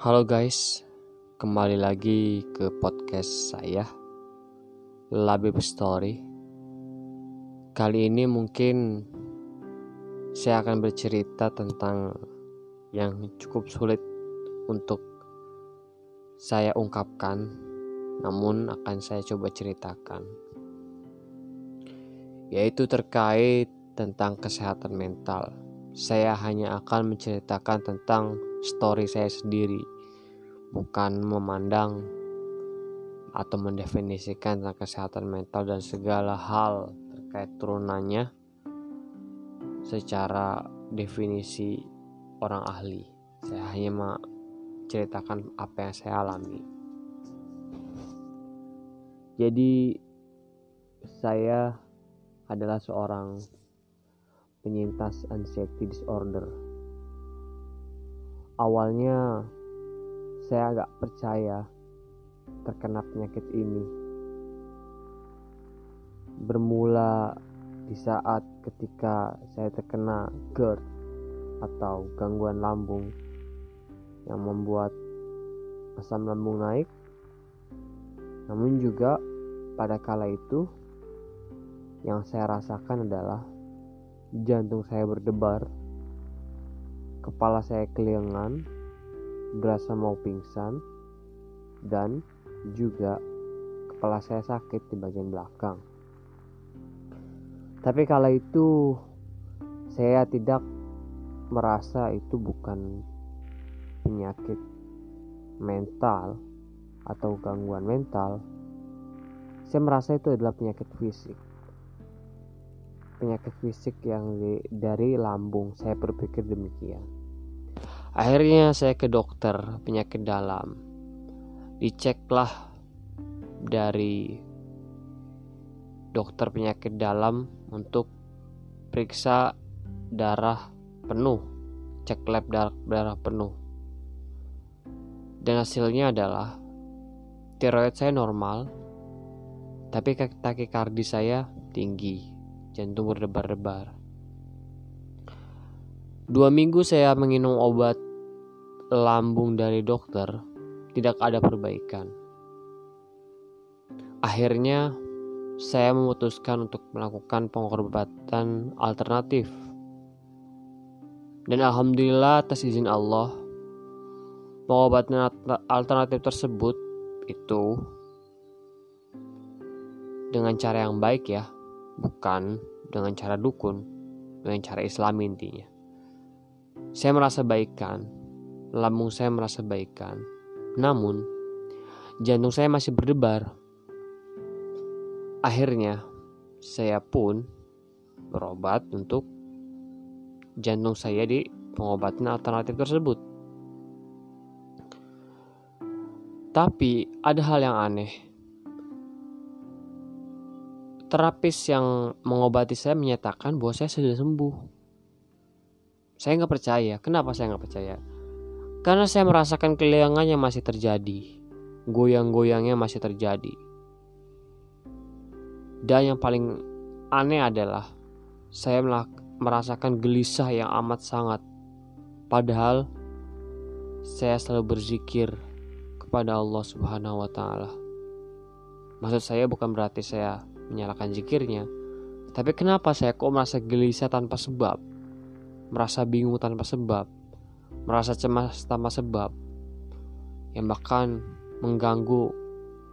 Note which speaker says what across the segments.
Speaker 1: Halo guys, kembali lagi ke podcast saya Labib Story. Kali ini mungkin saya akan bercerita tentang yang cukup sulit untuk saya ungkapkan, namun akan saya coba ceritakan, yaitu terkait tentang kesehatan mental. Saya hanya akan menceritakan tentang story saya sendiri, bukan memandang atau mendefinisikan tentang kesehatan mental dan segala hal terkait turunannya secara definisi orang ahli. Saya hanya menceritakan apa yang saya alami. Jadi saya adalah seorang penyintas anxiety disorder Awalnya saya agak percaya terkena penyakit ini. Bermula di saat ketika saya terkena GERD atau gangguan lambung yang membuat asam lambung naik. Namun juga pada kala itu yang saya rasakan adalah jantung saya berdebar Kepala saya keliangan, berasa mau pingsan, dan juga kepala saya sakit di bagian belakang. Tapi kala itu saya tidak merasa itu bukan penyakit mental atau gangguan mental. Saya merasa itu adalah penyakit fisik penyakit fisik yang dari lambung. Saya berpikir demikian. Akhirnya saya ke dokter penyakit dalam. Diceklah dari dokter penyakit dalam untuk periksa darah penuh, cek lab darah, darah penuh. Dan hasilnya adalah tiroid saya normal, tapi takikardi saya tinggi jantung berdebar-debar. Dua minggu saya minum obat lambung dari dokter, tidak ada perbaikan. Akhirnya, saya memutuskan untuk melakukan pengobatan alternatif. Dan alhamdulillah atas izin Allah, pengobatan alternatif tersebut itu dengan cara yang baik ya bukan dengan cara dukun, dengan cara Islam intinya. Saya merasa baikkan, lambung saya merasa baikkan, namun jantung saya masih berdebar. Akhirnya, saya pun berobat untuk jantung saya di pengobatan alternatif tersebut. Tapi ada hal yang aneh terapis yang mengobati saya menyatakan bahwa saya sudah sembuh. Saya nggak percaya. Kenapa saya nggak percaya? Karena saya merasakan keliangannya masih terjadi, goyang-goyangnya masih terjadi. Dan yang paling aneh adalah saya merasakan gelisah yang amat sangat. Padahal saya selalu berzikir kepada Allah Subhanahu wa taala. Maksud saya bukan berarti saya menyalakan zikirnya. Tapi kenapa saya kok merasa gelisah tanpa sebab? Merasa bingung tanpa sebab? Merasa cemas tanpa sebab? Yang bahkan mengganggu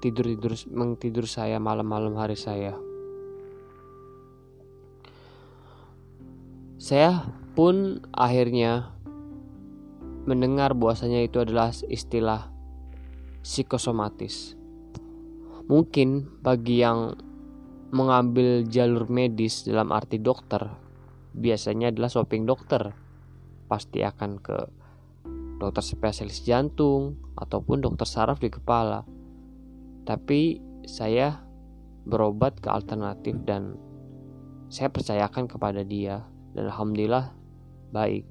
Speaker 1: tidur-tidur mengtidur saya malam-malam hari saya. Saya pun akhirnya mendengar bahwasanya itu adalah istilah psikosomatis. Mungkin bagi yang mengambil jalur medis dalam arti dokter biasanya adalah shopping dokter. Pasti akan ke dokter spesialis jantung ataupun dokter saraf di kepala. Tapi saya berobat ke alternatif dan saya percayakan kepada dia dan alhamdulillah baik.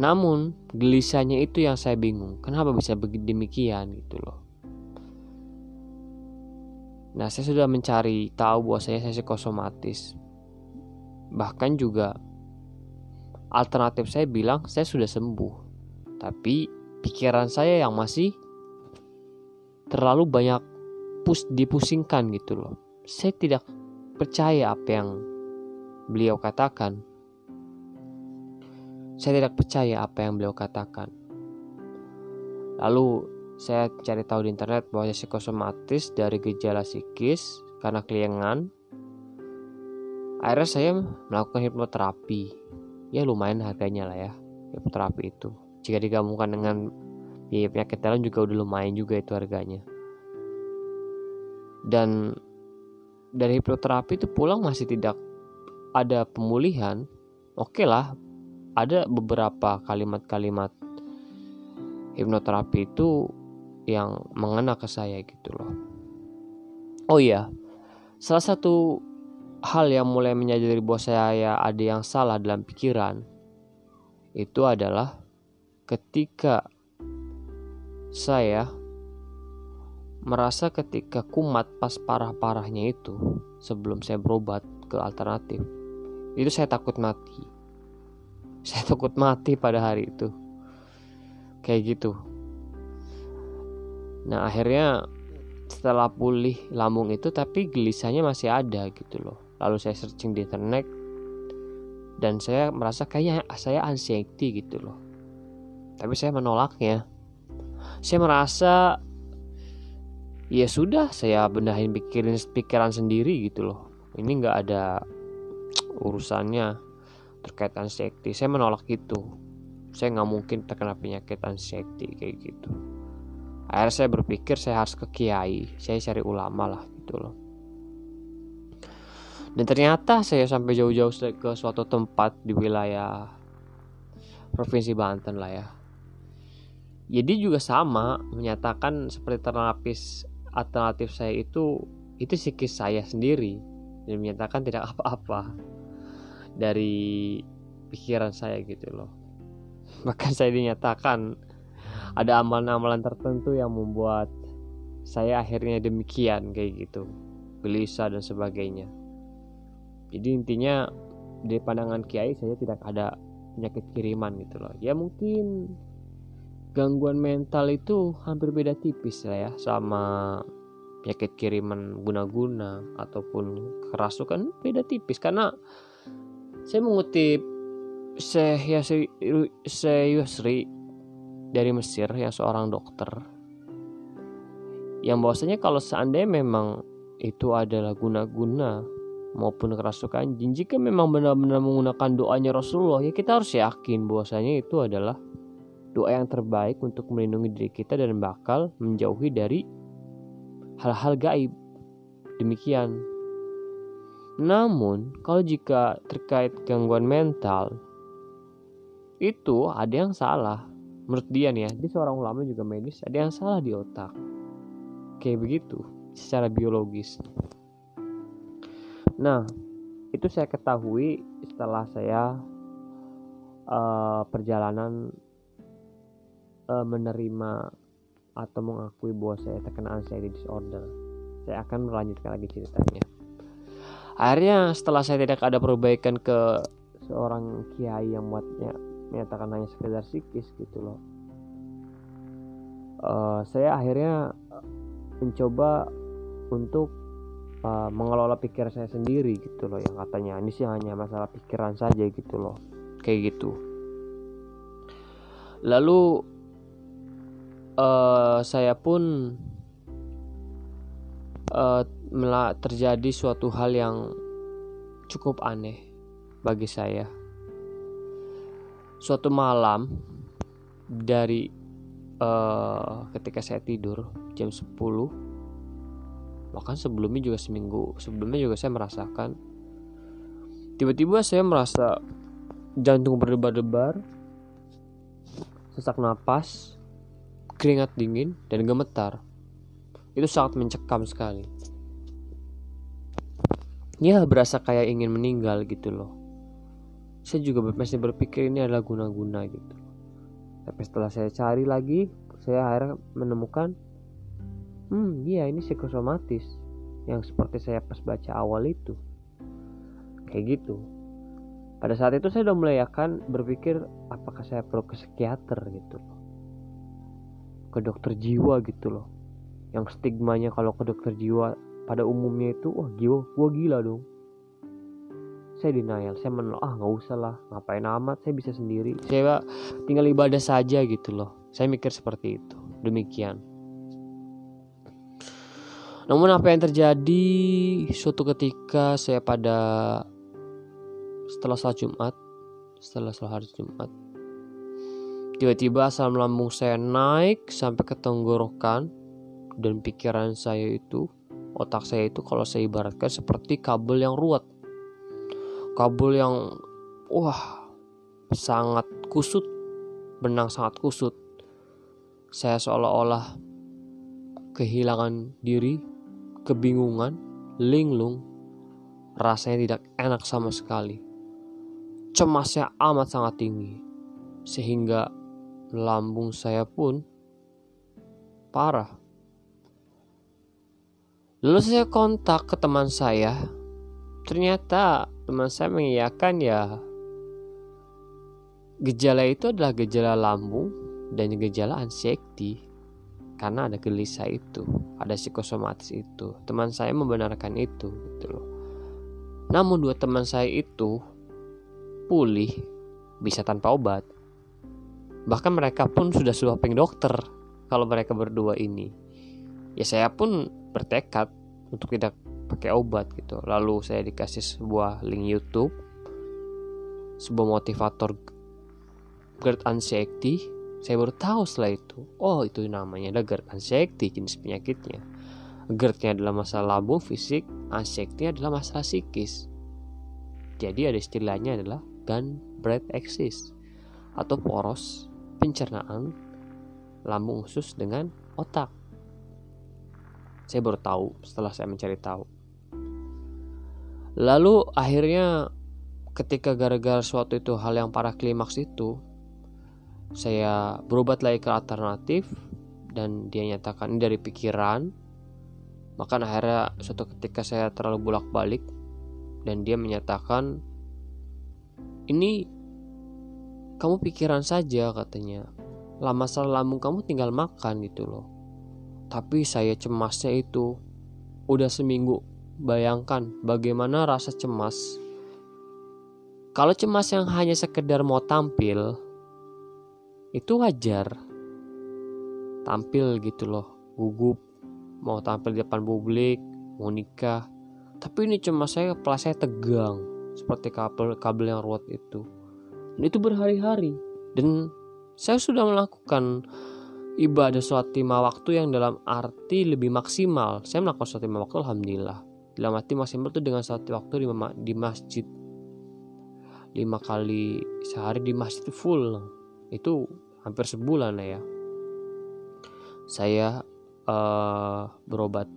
Speaker 1: Namun gelisahnya itu yang saya bingung kenapa bisa demikian gitu loh Nah, saya sudah mencari tahu bahwa saya psikosomatis. Bahkan juga alternatif saya bilang saya sudah sembuh. Tapi pikiran saya yang masih terlalu banyak pus dipusingkan gitu loh. Saya tidak percaya apa yang beliau katakan. Saya tidak percaya apa yang beliau katakan. Lalu saya cari tahu di internet bahwa psikosomatis dari gejala psikis karena keliengan. Akhirnya saya melakukan hipnoterapi. Ya lumayan harganya lah ya hipnoterapi itu. Jika digabungkan dengan biaya penyakit dalam juga udah lumayan juga itu harganya. Dan dari hipnoterapi itu pulang masih tidak ada pemulihan. Oke okay lah, ada beberapa kalimat-kalimat hipnoterapi itu yang mengena ke saya gitu loh. Oh iya, salah satu hal yang mulai menyadari bahwa saya ada yang salah dalam pikiran itu adalah ketika saya merasa ketika kumat pas parah-parahnya itu sebelum saya berobat ke alternatif itu saya takut mati. Saya takut mati pada hari itu. Kayak gitu nah akhirnya setelah pulih lambung itu tapi gelisahnya masih ada gitu loh. Lalu saya searching di internet dan saya merasa kayaknya saya anxiety gitu loh. Tapi saya menolaknya. Saya merasa ya sudah saya benahin pikirin pikiran sendiri gitu loh. Ini nggak ada urusannya terkait anxiety. Saya menolak itu. Saya nggak mungkin terkena penyakit anxiety kayak gitu akhirnya saya berpikir saya harus ke kiai. Saya cari ulama lah gitu loh. Dan ternyata saya sampai jauh-jauh ke suatu tempat di wilayah provinsi Banten lah ya. Jadi juga sama menyatakan seperti terapis alternatif saya itu itu psikis saya sendiri. Dan menyatakan tidak apa-apa dari pikiran saya gitu loh. Bahkan saya dinyatakan ada amalan-amalan tertentu yang membuat saya akhirnya demikian kayak gitu. Gelisah dan sebagainya. Jadi intinya dari pandangan kiai saya tidak ada penyakit kiriman gitu loh. Ya mungkin gangguan mental itu hampir beda tipis lah ya sama penyakit kiriman guna-guna ataupun kerasukan beda tipis. Karena saya mengutip Syekh dari Mesir yang seorang dokter. Yang bahwasanya kalau seandainya memang itu adalah guna-guna maupun kerasukan jin jika memang benar-benar menggunakan doanya Rasulullah ya kita harus yakin bahwasanya itu adalah doa yang terbaik untuk melindungi diri kita dan bakal menjauhi dari hal-hal gaib. Demikian. Namun, kalau jika terkait gangguan mental, itu ada yang salah. Menurut dia nih ya, dia seorang ulama juga medis, ada yang salah di otak. Kayak begitu, secara biologis. Nah, itu saya ketahui setelah saya uh, perjalanan uh, menerima atau mengakui bahwa saya terkena anxiety disorder. Saya akan melanjutkan lagi ceritanya akhirnya setelah saya tidak ada perbaikan ke seorang kiai yang buatnya menyatakan hanya sekedar psikis gitu loh. Uh, saya akhirnya mencoba untuk uh, mengelola pikiran saya sendiri gitu loh yang katanya ini sih hanya masalah pikiran saja gitu loh. Kayak gitu. Lalu uh, saya pun uh, terjadi suatu hal yang cukup aneh bagi saya. Suatu malam dari uh, ketika saya tidur jam 10 bahkan sebelumnya juga seminggu sebelumnya juga saya merasakan tiba-tiba saya merasa jantung berdebar-debar sesak napas keringat dingin dan gemetar. Itu sangat mencekam sekali. Ya berasa kayak ingin meninggal gitu loh saya juga masih berpikir ini adalah guna-guna gitu. Tapi setelah saya cari lagi saya akhirnya menemukan hmm iya ini psikosomatis yang seperti saya pas baca awal itu. Kayak gitu. Pada saat itu saya udah mulai akan berpikir apakah saya perlu ke psikiater gitu ke dokter jiwa gitu loh. Yang stigmanya kalau ke dokter jiwa pada umumnya itu wah gila gua gila dong saya denial saya menolak ah nggak usah lah ngapain amat saya bisa sendiri. Saya tinggal ibadah saja gitu loh. Saya mikir seperti itu. Demikian. Namun apa yang terjadi suatu ketika saya pada setelah salat Jumat, setelah salat hari Jumat, tiba-tiba asam lambung saya naik sampai ke tenggorokan dan pikiran saya itu, otak saya itu kalau saya ibaratkan seperti kabel yang ruwet. Kabel yang wah sangat kusut, benang sangat kusut. Saya seolah-olah kehilangan diri kebingungan, linglung, rasanya tidak enak sama sekali. Cemasnya amat sangat tinggi, sehingga lambung saya pun parah. Lalu saya kontak ke teman saya. Ternyata teman saya mengiyakan ya gejala itu adalah gejala lambung dan gejala anxiety karena ada gelisah itu, ada psikosomatis itu. Teman saya membenarkan itu gitu loh. Namun dua teman saya itu pulih bisa tanpa obat. Bahkan mereka pun sudah swapping dokter kalau mereka berdua ini. Ya saya pun bertekad untuk tidak pakai obat gitu. Lalu saya dikasih sebuah link YouTube sebuah motivator GERD anxiety saya baru tahu setelah itu. Oh, itu namanya adalah GERD anxiety jenis penyakitnya. GERD-nya adalah masalah lambung fisik, anxiety adalah masalah psikis. Jadi ada istilahnya adalah gun breath axis atau poros pencernaan lambung usus dengan otak. Saya baru tahu setelah saya mencari tahu. Lalu akhirnya ketika gara-gara suatu itu hal yang parah klimaks itu saya berobat lagi ke alternatif dan dia nyatakan ini dari pikiran. Maka akhirnya suatu ketika saya terlalu bolak-balik dan dia menyatakan ini kamu pikiran saja katanya. Lah masalah lambung kamu tinggal makan gitu loh. Tapi saya cemasnya itu udah seminggu bayangkan bagaimana rasa cemas. Kalau cemas yang hanya sekedar mau tampil itu wajar. Tampil gitu loh gugup. Mau tampil di depan publik mau nikah. Tapi ini cuma saya kepala saya tegang seperti kabel kabel yang ruwet itu. Dan itu berhari-hari. Dan saya sudah melakukan ibadah sholat lima waktu yang dalam arti lebih maksimal. Saya melakukan sholat lima waktu alhamdulillah dalam arti maksimal itu dengan satu waktu di, di masjid. Lima kali sehari di masjid full. Itu hampir sebulan ya. Saya uh, berobat.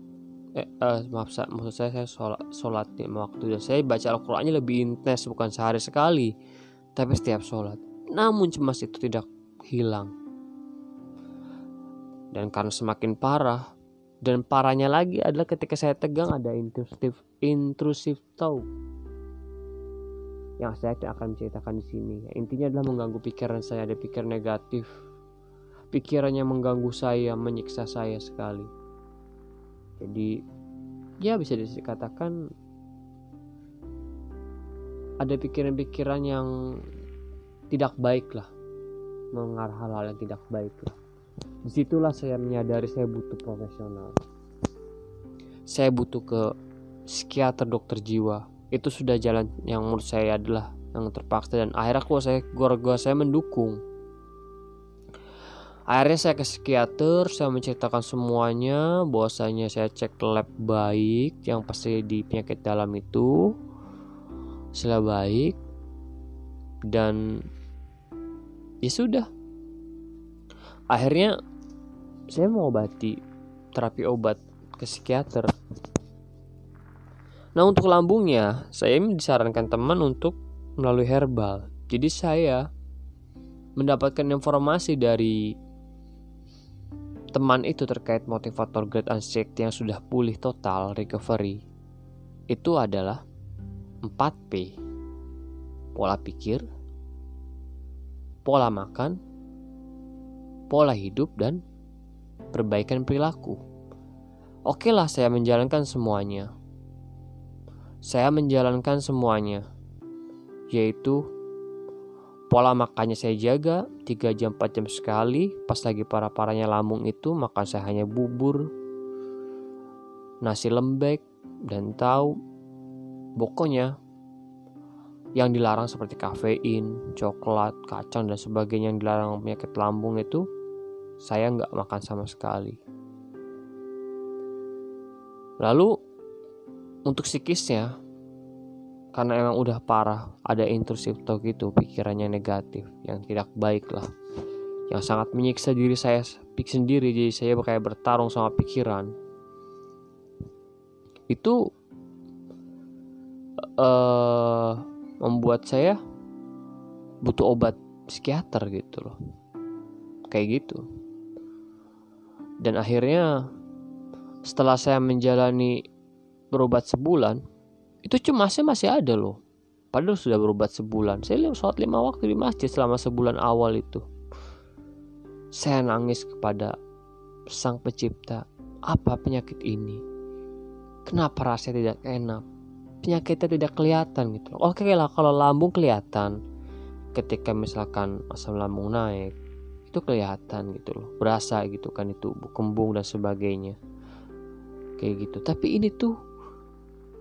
Speaker 1: Eh, uh, maaf maksud saya saya sholat sholat di waktu dan saya baca Al-Qur'annya lebih intens bukan sehari sekali tapi setiap sholat. Namun cemas itu tidak hilang. Dan karena semakin parah dan parahnya lagi adalah ketika saya tegang ada intrusif intrusif thought yang saya akan menceritakan di sini. Intinya adalah mengganggu pikiran saya, ada pikiran negatif. Pikiran yang mengganggu saya, menyiksa saya sekali. Jadi, ya bisa dikatakan ada pikiran-pikiran yang tidak baik lah. Mengarah hal-hal yang tidak baik lah. Di situlah saya menyadari saya butuh profesional. Saya butuh ke psikiater dokter jiwa. Itu sudah jalan yang menurut saya adalah yang terpaksa dan akhirnya kok saya keluarga saya mendukung. Akhirnya saya ke psikiater saya menceritakan semuanya bahwasanya saya cek lab baik yang pasti di penyakit dalam itu setelah baik dan ya sudah. Akhirnya saya mau obati terapi obat ke psikiater Nah untuk lambungnya, saya disarankan teman untuk melalui herbal. Jadi saya mendapatkan informasi dari teman itu terkait motivator great anxiety yang sudah pulih total recovery itu adalah 4P. Pola pikir, pola makan, pola hidup dan perbaikan perilaku. Oke lah saya menjalankan semuanya. Saya menjalankan semuanya, yaitu pola makannya saya jaga 3 jam 4 jam sekali pas lagi para-paranya lambung itu makan saya hanya bubur nasi lembek dan tahu pokoknya yang dilarang seperti kafein, coklat, kacang dan sebagainya yang dilarang penyakit lambung itu saya nggak makan sama sekali. Lalu untuk psikisnya karena emang udah parah ada intrusive thought gitu pikirannya negatif yang tidak baik lah. Yang sangat menyiksa diri saya pik sendiri jadi saya kayak bertarung sama pikiran. Itu uh, membuat saya butuh obat psikiater gitu loh. Kayak gitu dan akhirnya setelah saya menjalani berobat sebulan itu cemasnya masih ada loh. Padahal sudah berobat sebulan. Saya lihat sholat lima waktu di masjid selama sebulan awal itu. Saya nangis kepada sang pencipta apa penyakit ini? Kenapa rasanya tidak enak? Penyakitnya tidak kelihatan gitu oke lah kalau lambung kelihatan. Ketika misalkan asam lambung naik itu kelihatan gitu loh. Berasa gitu kan itu kembung dan sebagainya. Kayak gitu. Tapi ini tuh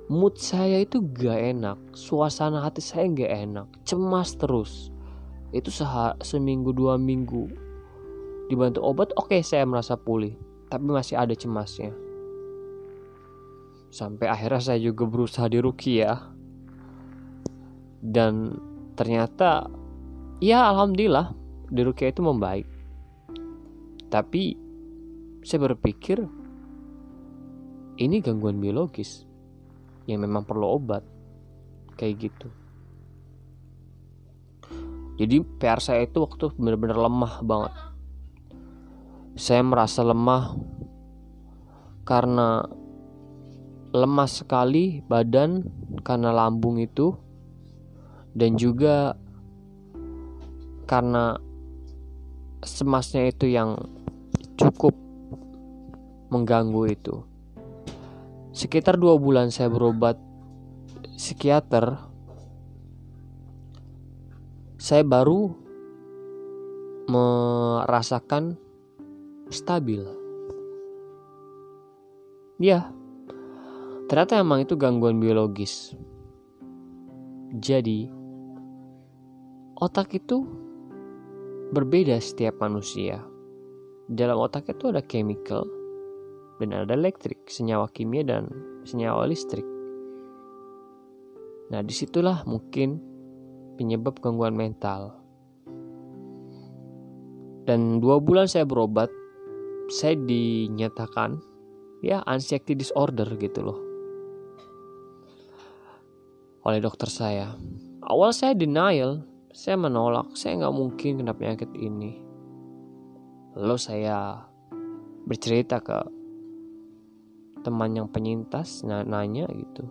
Speaker 1: mood saya itu gak enak. Suasana hati saya gak enak. Cemas terus. Itu seha seminggu dua minggu. Dibantu obat oke saya merasa pulih. Tapi masih ada cemasnya. Sampai akhirnya saya juga berusaha di ya. Dan ternyata ya alhamdulillah di Rukia itu membaik. Tapi saya berpikir ini gangguan biologis yang memang perlu obat. Kayak gitu. Jadi PR saya itu waktu benar-benar lemah banget. Saya merasa lemah karena lemas sekali badan karena lambung itu dan juga karena semasnya itu yang cukup mengganggu itu. Sekitar dua bulan saya berobat psikiater, saya baru merasakan stabil. Ya, Ternyata emang itu gangguan biologis. Jadi, otak itu berbeda setiap manusia. Dalam otak itu ada chemical dan ada elektrik, senyawa kimia dan senyawa listrik. Nah, di situlah mungkin penyebab gangguan mental. Dan dua bulan saya berobat, saya dinyatakan ya anxiety disorder gitu loh oleh dokter saya. Awal saya denial, saya menolak, saya nggak mungkin kena penyakit ini. Lalu saya bercerita ke teman yang penyintas nanya gitu.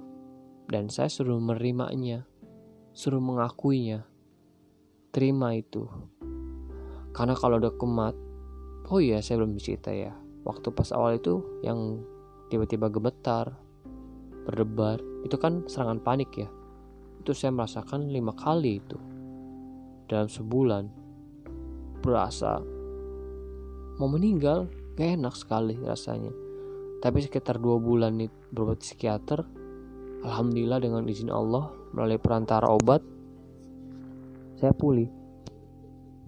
Speaker 1: Dan saya suruh menerimanya suruh mengakuinya. Terima itu. Karena kalau udah kumat oh iya saya belum cerita ya. Waktu pas awal itu yang tiba-tiba gemetar berdebar itu kan serangan panik ya. Itu saya merasakan lima kali itu dalam sebulan. Berasa mau meninggal gak enak sekali rasanya. Tapi sekitar dua bulan nih berobat psikiater Alhamdulillah dengan izin Allah melalui perantara obat saya pulih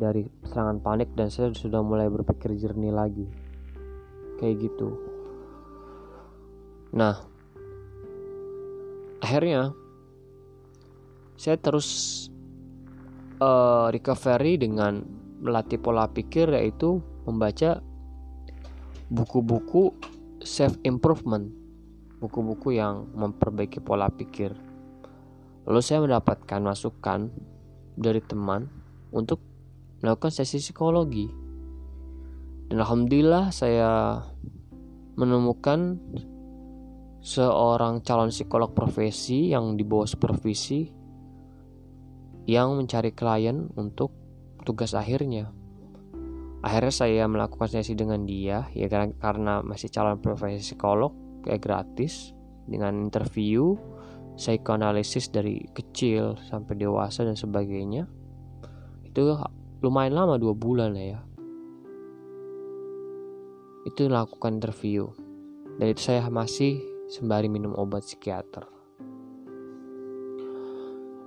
Speaker 1: dari serangan panik dan saya sudah mulai berpikir jernih lagi. Kayak gitu. Nah akhirnya saya terus uh, recovery dengan melatih pola pikir yaitu membaca buku-buku self improvement buku-buku yang memperbaiki pola pikir. Lalu saya mendapatkan masukan dari teman untuk melakukan sesi psikologi. Dan alhamdulillah saya menemukan seorang calon psikolog profesi yang di bawah supervisi yang mencari klien untuk tugas akhirnya. akhirnya saya melakukan sesi dengan dia ya karena, masih calon profesi psikolog kayak gratis. Dengan interview psikoanalisis dari kecil sampai dewasa dan sebagainya. Itu lumayan lama dua bulan ya. Itu melakukan interview. Dan itu saya masih sembari minum obat psikiater.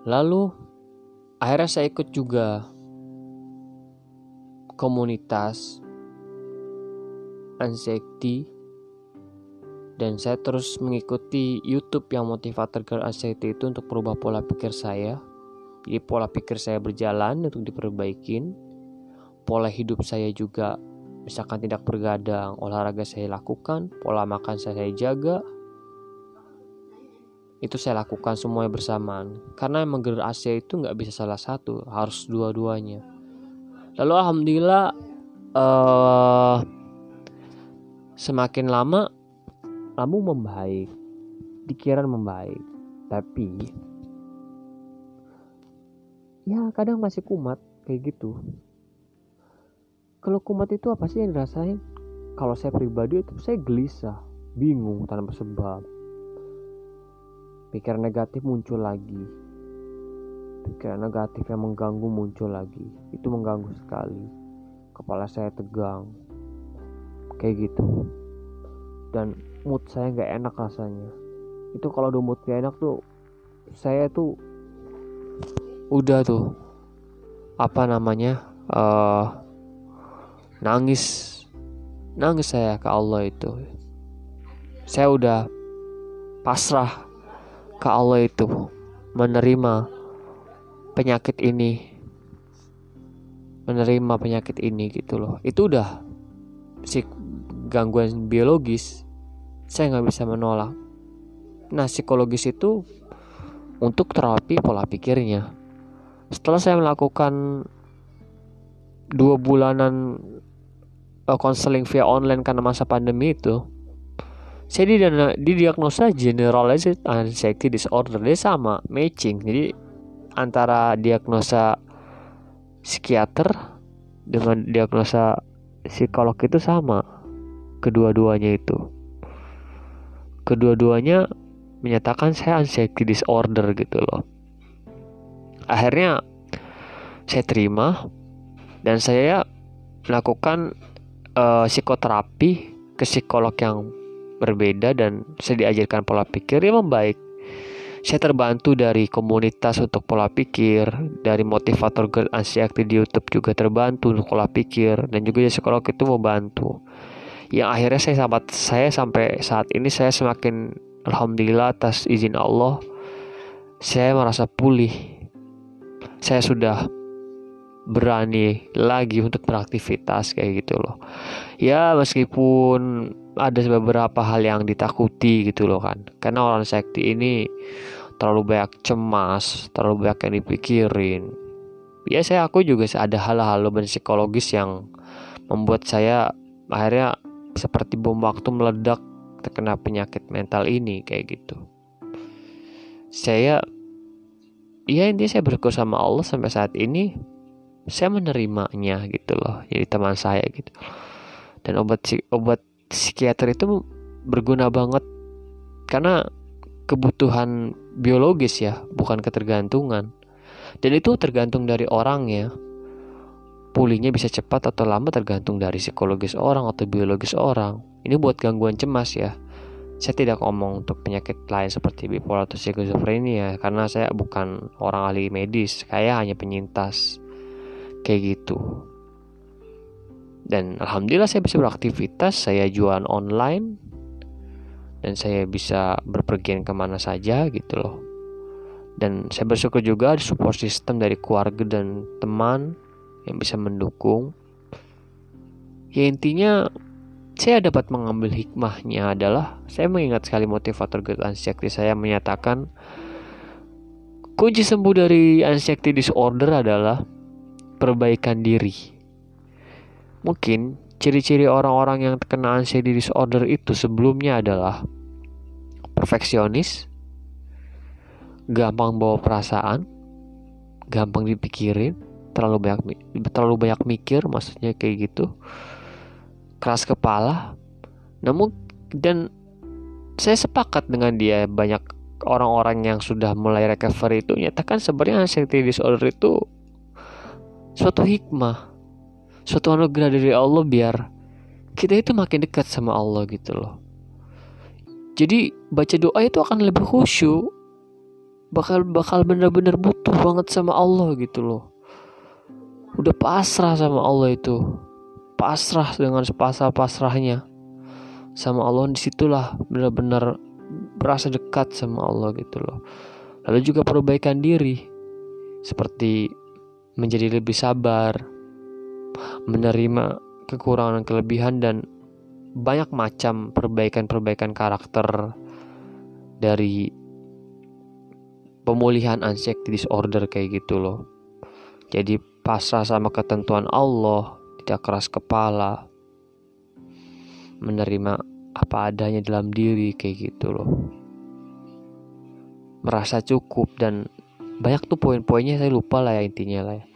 Speaker 1: Lalu akhirnya saya ikut juga komunitas anxiety dan saya terus mengikuti YouTube yang motivator girl anxiety itu untuk merubah pola pikir saya. Jadi pola pikir saya berjalan untuk diperbaikin. Pola hidup saya juga misalkan tidak bergadang, olahraga saya lakukan, pola makan saya, saya jaga. Itu saya lakukan semuanya bersamaan. Karena emang girl AC itu nggak bisa salah satu, harus dua-duanya. Lalu alhamdulillah uh, semakin lama lambung membaik, pikiran membaik, tapi ya kadang masih kumat kayak gitu. Kalau kumat itu apa sih yang dirasain? Kalau saya pribadi itu saya gelisah, bingung tanpa sebab. Pikiran negatif muncul lagi. Pikiran negatif yang mengganggu muncul lagi. Itu mengganggu sekali. Kepala saya tegang. Kayak gitu. Dan mood saya nggak enak rasanya itu kalau udah mood gak enak tuh saya tuh udah tuh apa namanya uh, nangis nangis saya ke Allah itu saya udah pasrah ke Allah itu menerima penyakit ini menerima penyakit ini gitu loh itu udah si gangguan biologis saya nggak bisa menolak. Nah, psikologis itu untuk terapi pola pikirnya. Setelah saya melakukan dua bulanan konseling uh, via online karena masa pandemi itu, saya didiagnosa generalized anxiety disorder. Dia sama, matching. Jadi antara diagnosa psikiater dengan diagnosa psikolog itu sama kedua-duanya itu kedua-duanya menyatakan saya anxiety disorder gitu loh. Akhirnya saya terima dan saya melakukan uh, psikoterapi ke psikolog yang berbeda dan saya diajarkan pola pikir yang membaik. Saya terbantu dari komunitas untuk pola pikir, dari motivator girl anxiety di YouTube juga terbantu untuk pola pikir dan juga psikolog itu membantu yang akhirnya saya sampai saya sampai saat ini saya semakin alhamdulillah atas izin Allah saya merasa pulih. Saya sudah berani lagi untuk beraktivitas kayak gitu loh. Ya meskipun ada beberapa hal yang ditakuti gitu loh kan. Karena orang sekti ini terlalu banyak cemas terlalu banyak yang dipikirin. Ya saya aku juga ada hal-hal psikologis yang membuat saya akhirnya seperti bom waktu meledak terkena penyakit mental ini kayak gitu. Saya ya intinya saya bersyukur sama Allah sampai saat ini saya menerimanya gitu loh jadi teman saya gitu. Dan obat obat psikiater itu berguna banget karena kebutuhan biologis ya bukan ketergantungan dan itu tergantung dari orang ya pulihnya bisa cepat atau lama tergantung dari psikologis orang atau biologis orang. Ini buat gangguan cemas ya. Saya tidak ngomong untuk penyakit lain seperti bipolar atau skizofrenia karena saya bukan orang ahli medis, saya hanya penyintas. Kayak gitu. Dan alhamdulillah saya bisa beraktivitas, saya jualan online dan saya bisa berpergian ke mana saja gitu loh. Dan saya bersyukur juga ada support system dari keluarga dan teman yang bisa mendukung. Ya intinya saya dapat mengambil hikmahnya adalah saya mengingat sekali motivator good anxiety saya menyatakan kunci sembuh dari anxiety disorder adalah perbaikan diri. Mungkin ciri-ciri orang-orang yang terkena anxiety disorder itu sebelumnya adalah perfeksionis, gampang bawa perasaan, gampang dipikirin, terlalu banyak terlalu banyak mikir maksudnya kayak gitu keras kepala. Namun dan saya sepakat dengan dia banyak orang-orang yang sudah mulai recovery itu nyatakan sebenarnya anxiety disorder itu suatu hikmah suatu anugerah dari Allah biar kita itu makin dekat sama Allah gitu loh. Jadi baca doa itu akan lebih khusyuk. Bakal bakal bener-bener butuh banget sama Allah gitu loh. Udah pasrah sama Allah itu. Pasrah dengan sepasrah pasrahnya sama Allah di situlah benar-benar berasa dekat sama Allah gitu loh. Lalu juga perbaikan diri. Seperti menjadi lebih sabar menerima kekurangan kelebihan dan banyak macam perbaikan-perbaikan karakter dari pemulihan anxiety disorder kayak gitu loh. Jadi pasrah sama ketentuan Allah tidak keras kepala menerima apa adanya dalam diri kayak gitu loh. Merasa cukup dan banyak tuh poin-poinnya saya lupa lah ya intinya lah ya.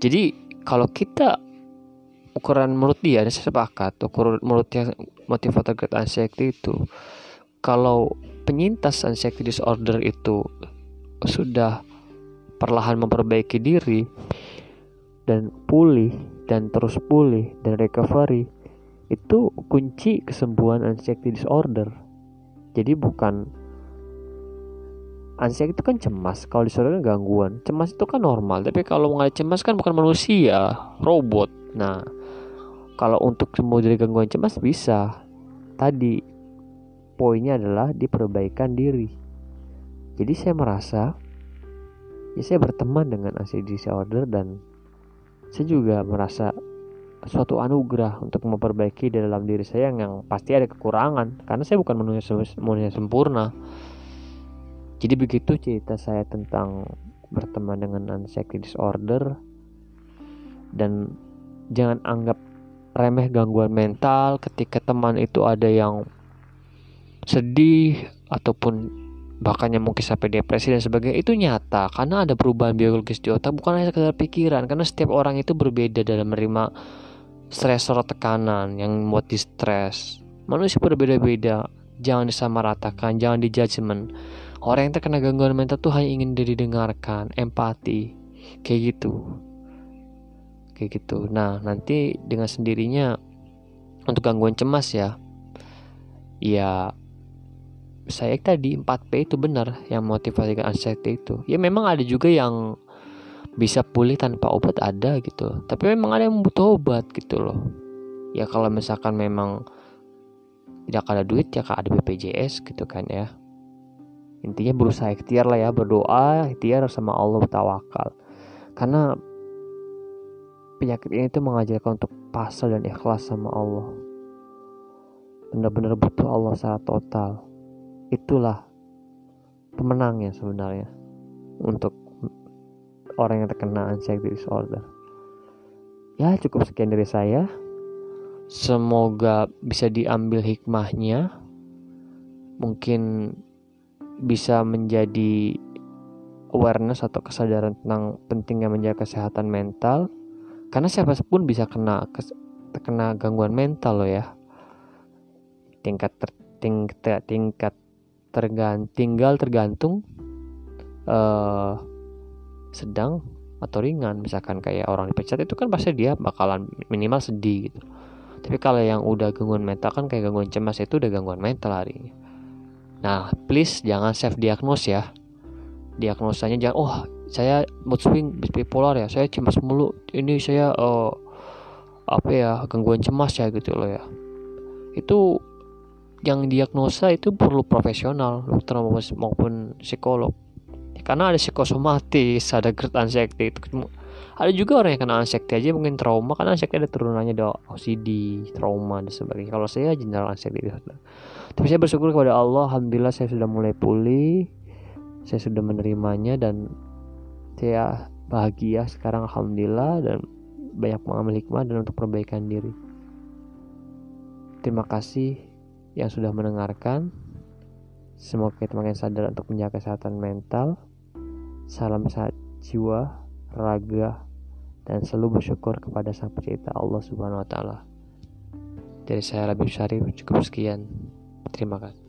Speaker 1: Jadi kalau kita ukuran menurut dia saya sepakat ukuran menurut yang motivator great anxiety itu kalau penyintas anxiety disorder itu sudah perlahan memperbaiki diri dan pulih dan terus pulih dan recovery itu kunci kesembuhan anxiety disorder. Jadi bukan anxiety itu kan cemas. Kalau disorder kan gangguan. Cemas itu kan normal. Tapi kalau mengalami cemas kan bukan manusia robot. Nah kalau untuk sembuh dari gangguan cemas bisa. Tadi poinnya adalah di perbaikan diri. Jadi saya merasa ya saya berteman dengan anxiety disorder dan saya juga merasa suatu anugerah untuk memperbaiki dalam diri saya yang, yang pasti ada kekurangan. Karena saya bukan manusia sempurna. Jadi begitu cerita saya tentang berteman dengan anxiety disorder dan jangan anggap remeh gangguan mental ketika teman itu ada yang sedih ataupun bahkan yang mungkin sampai depresi dan sebagainya itu nyata. Karena ada perubahan biologis di otak bukan hanya sekedar pikiran. Karena setiap orang itu berbeda dalam menerima stresor tekanan yang membuat distres manusia berbeda-beda. Jangan disamaratakan jangan di judgment orang yang terkena gangguan mental tuh hanya ingin didengarkan empati. Kayak gitu. Kayak gitu. Nah nanti dengan sendirinya untuk gangguan cemas ya ya saya tadi 4P itu benar yang motivasi anxiety itu. Ya memang ada juga yang bisa pulih tanpa obat ada gitu. Tapi memang ada yang butuh obat gitu loh. Ya kalau misalkan memang tidak ada duit ya ada BPJS gitu kan ya intinya berusaha ikhtiar lah ya berdoa ikhtiar sama Allah bertawakal karena penyakit ini tuh mengajarkan untuk pasal dan ikhlas sama Allah benar-benar butuh Allah secara total itulah pemenangnya sebenarnya untuk orang yang terkena anxiety disorder. Ya, cukup sekian dari saya. Semoga bisa diambil hikmahnya. Mungkin bisa menjadi awareness atau kesadaran tentang pentingnya menjaga kesehatan mental. Karena siapa pun bisa kena terkena gangguan mental loh ya. Tingkat ter, tingkat tingkat tergant tinggal tergantung uh, sedang atau ringan misalkan kayak orang dipecat itu kan pasti dia bakalan minimal sedih gitu tapi kalau yang udah gangguan mental kan kayak gangguan cemas itu udah gangguan mental hari nah please jangan self diagnose ya. Diagnosanya jangan oh saya mood swing bipolar ya saya cemas mulu. Ini saya uh, apa ya gangguan cemas ya gitu loh ya. Itu yang diagnosa itu perlu profesional dokter maupun psikolog. Karena ada psikosomatis ada GERD anxiety ada juga orang yang kena anxiety aja mungkin trauma karena anxiety ada turunannya ada OCD trauma dan sebagainya. Kalau saya general anxiety tapi saya bersyukur kepada Allah alhamdulillah saya sudah mulai pulih saya sudah menerimanya dan saya bahagia sekarang alhamdulillah dan banyak mengambil hikmah dan untuk perbaikan diri. Terima kasih yang sudah mendengarkan. Semoga kita makin sadar untuk menjaga kesehatan mental. Salam sehat jiwa, raga, dan selalu bersyukur kepada Sang Pencipta Allah Subhanahu wa taala. Dari saya Labib Syarif cukup sekian. Terima kasih.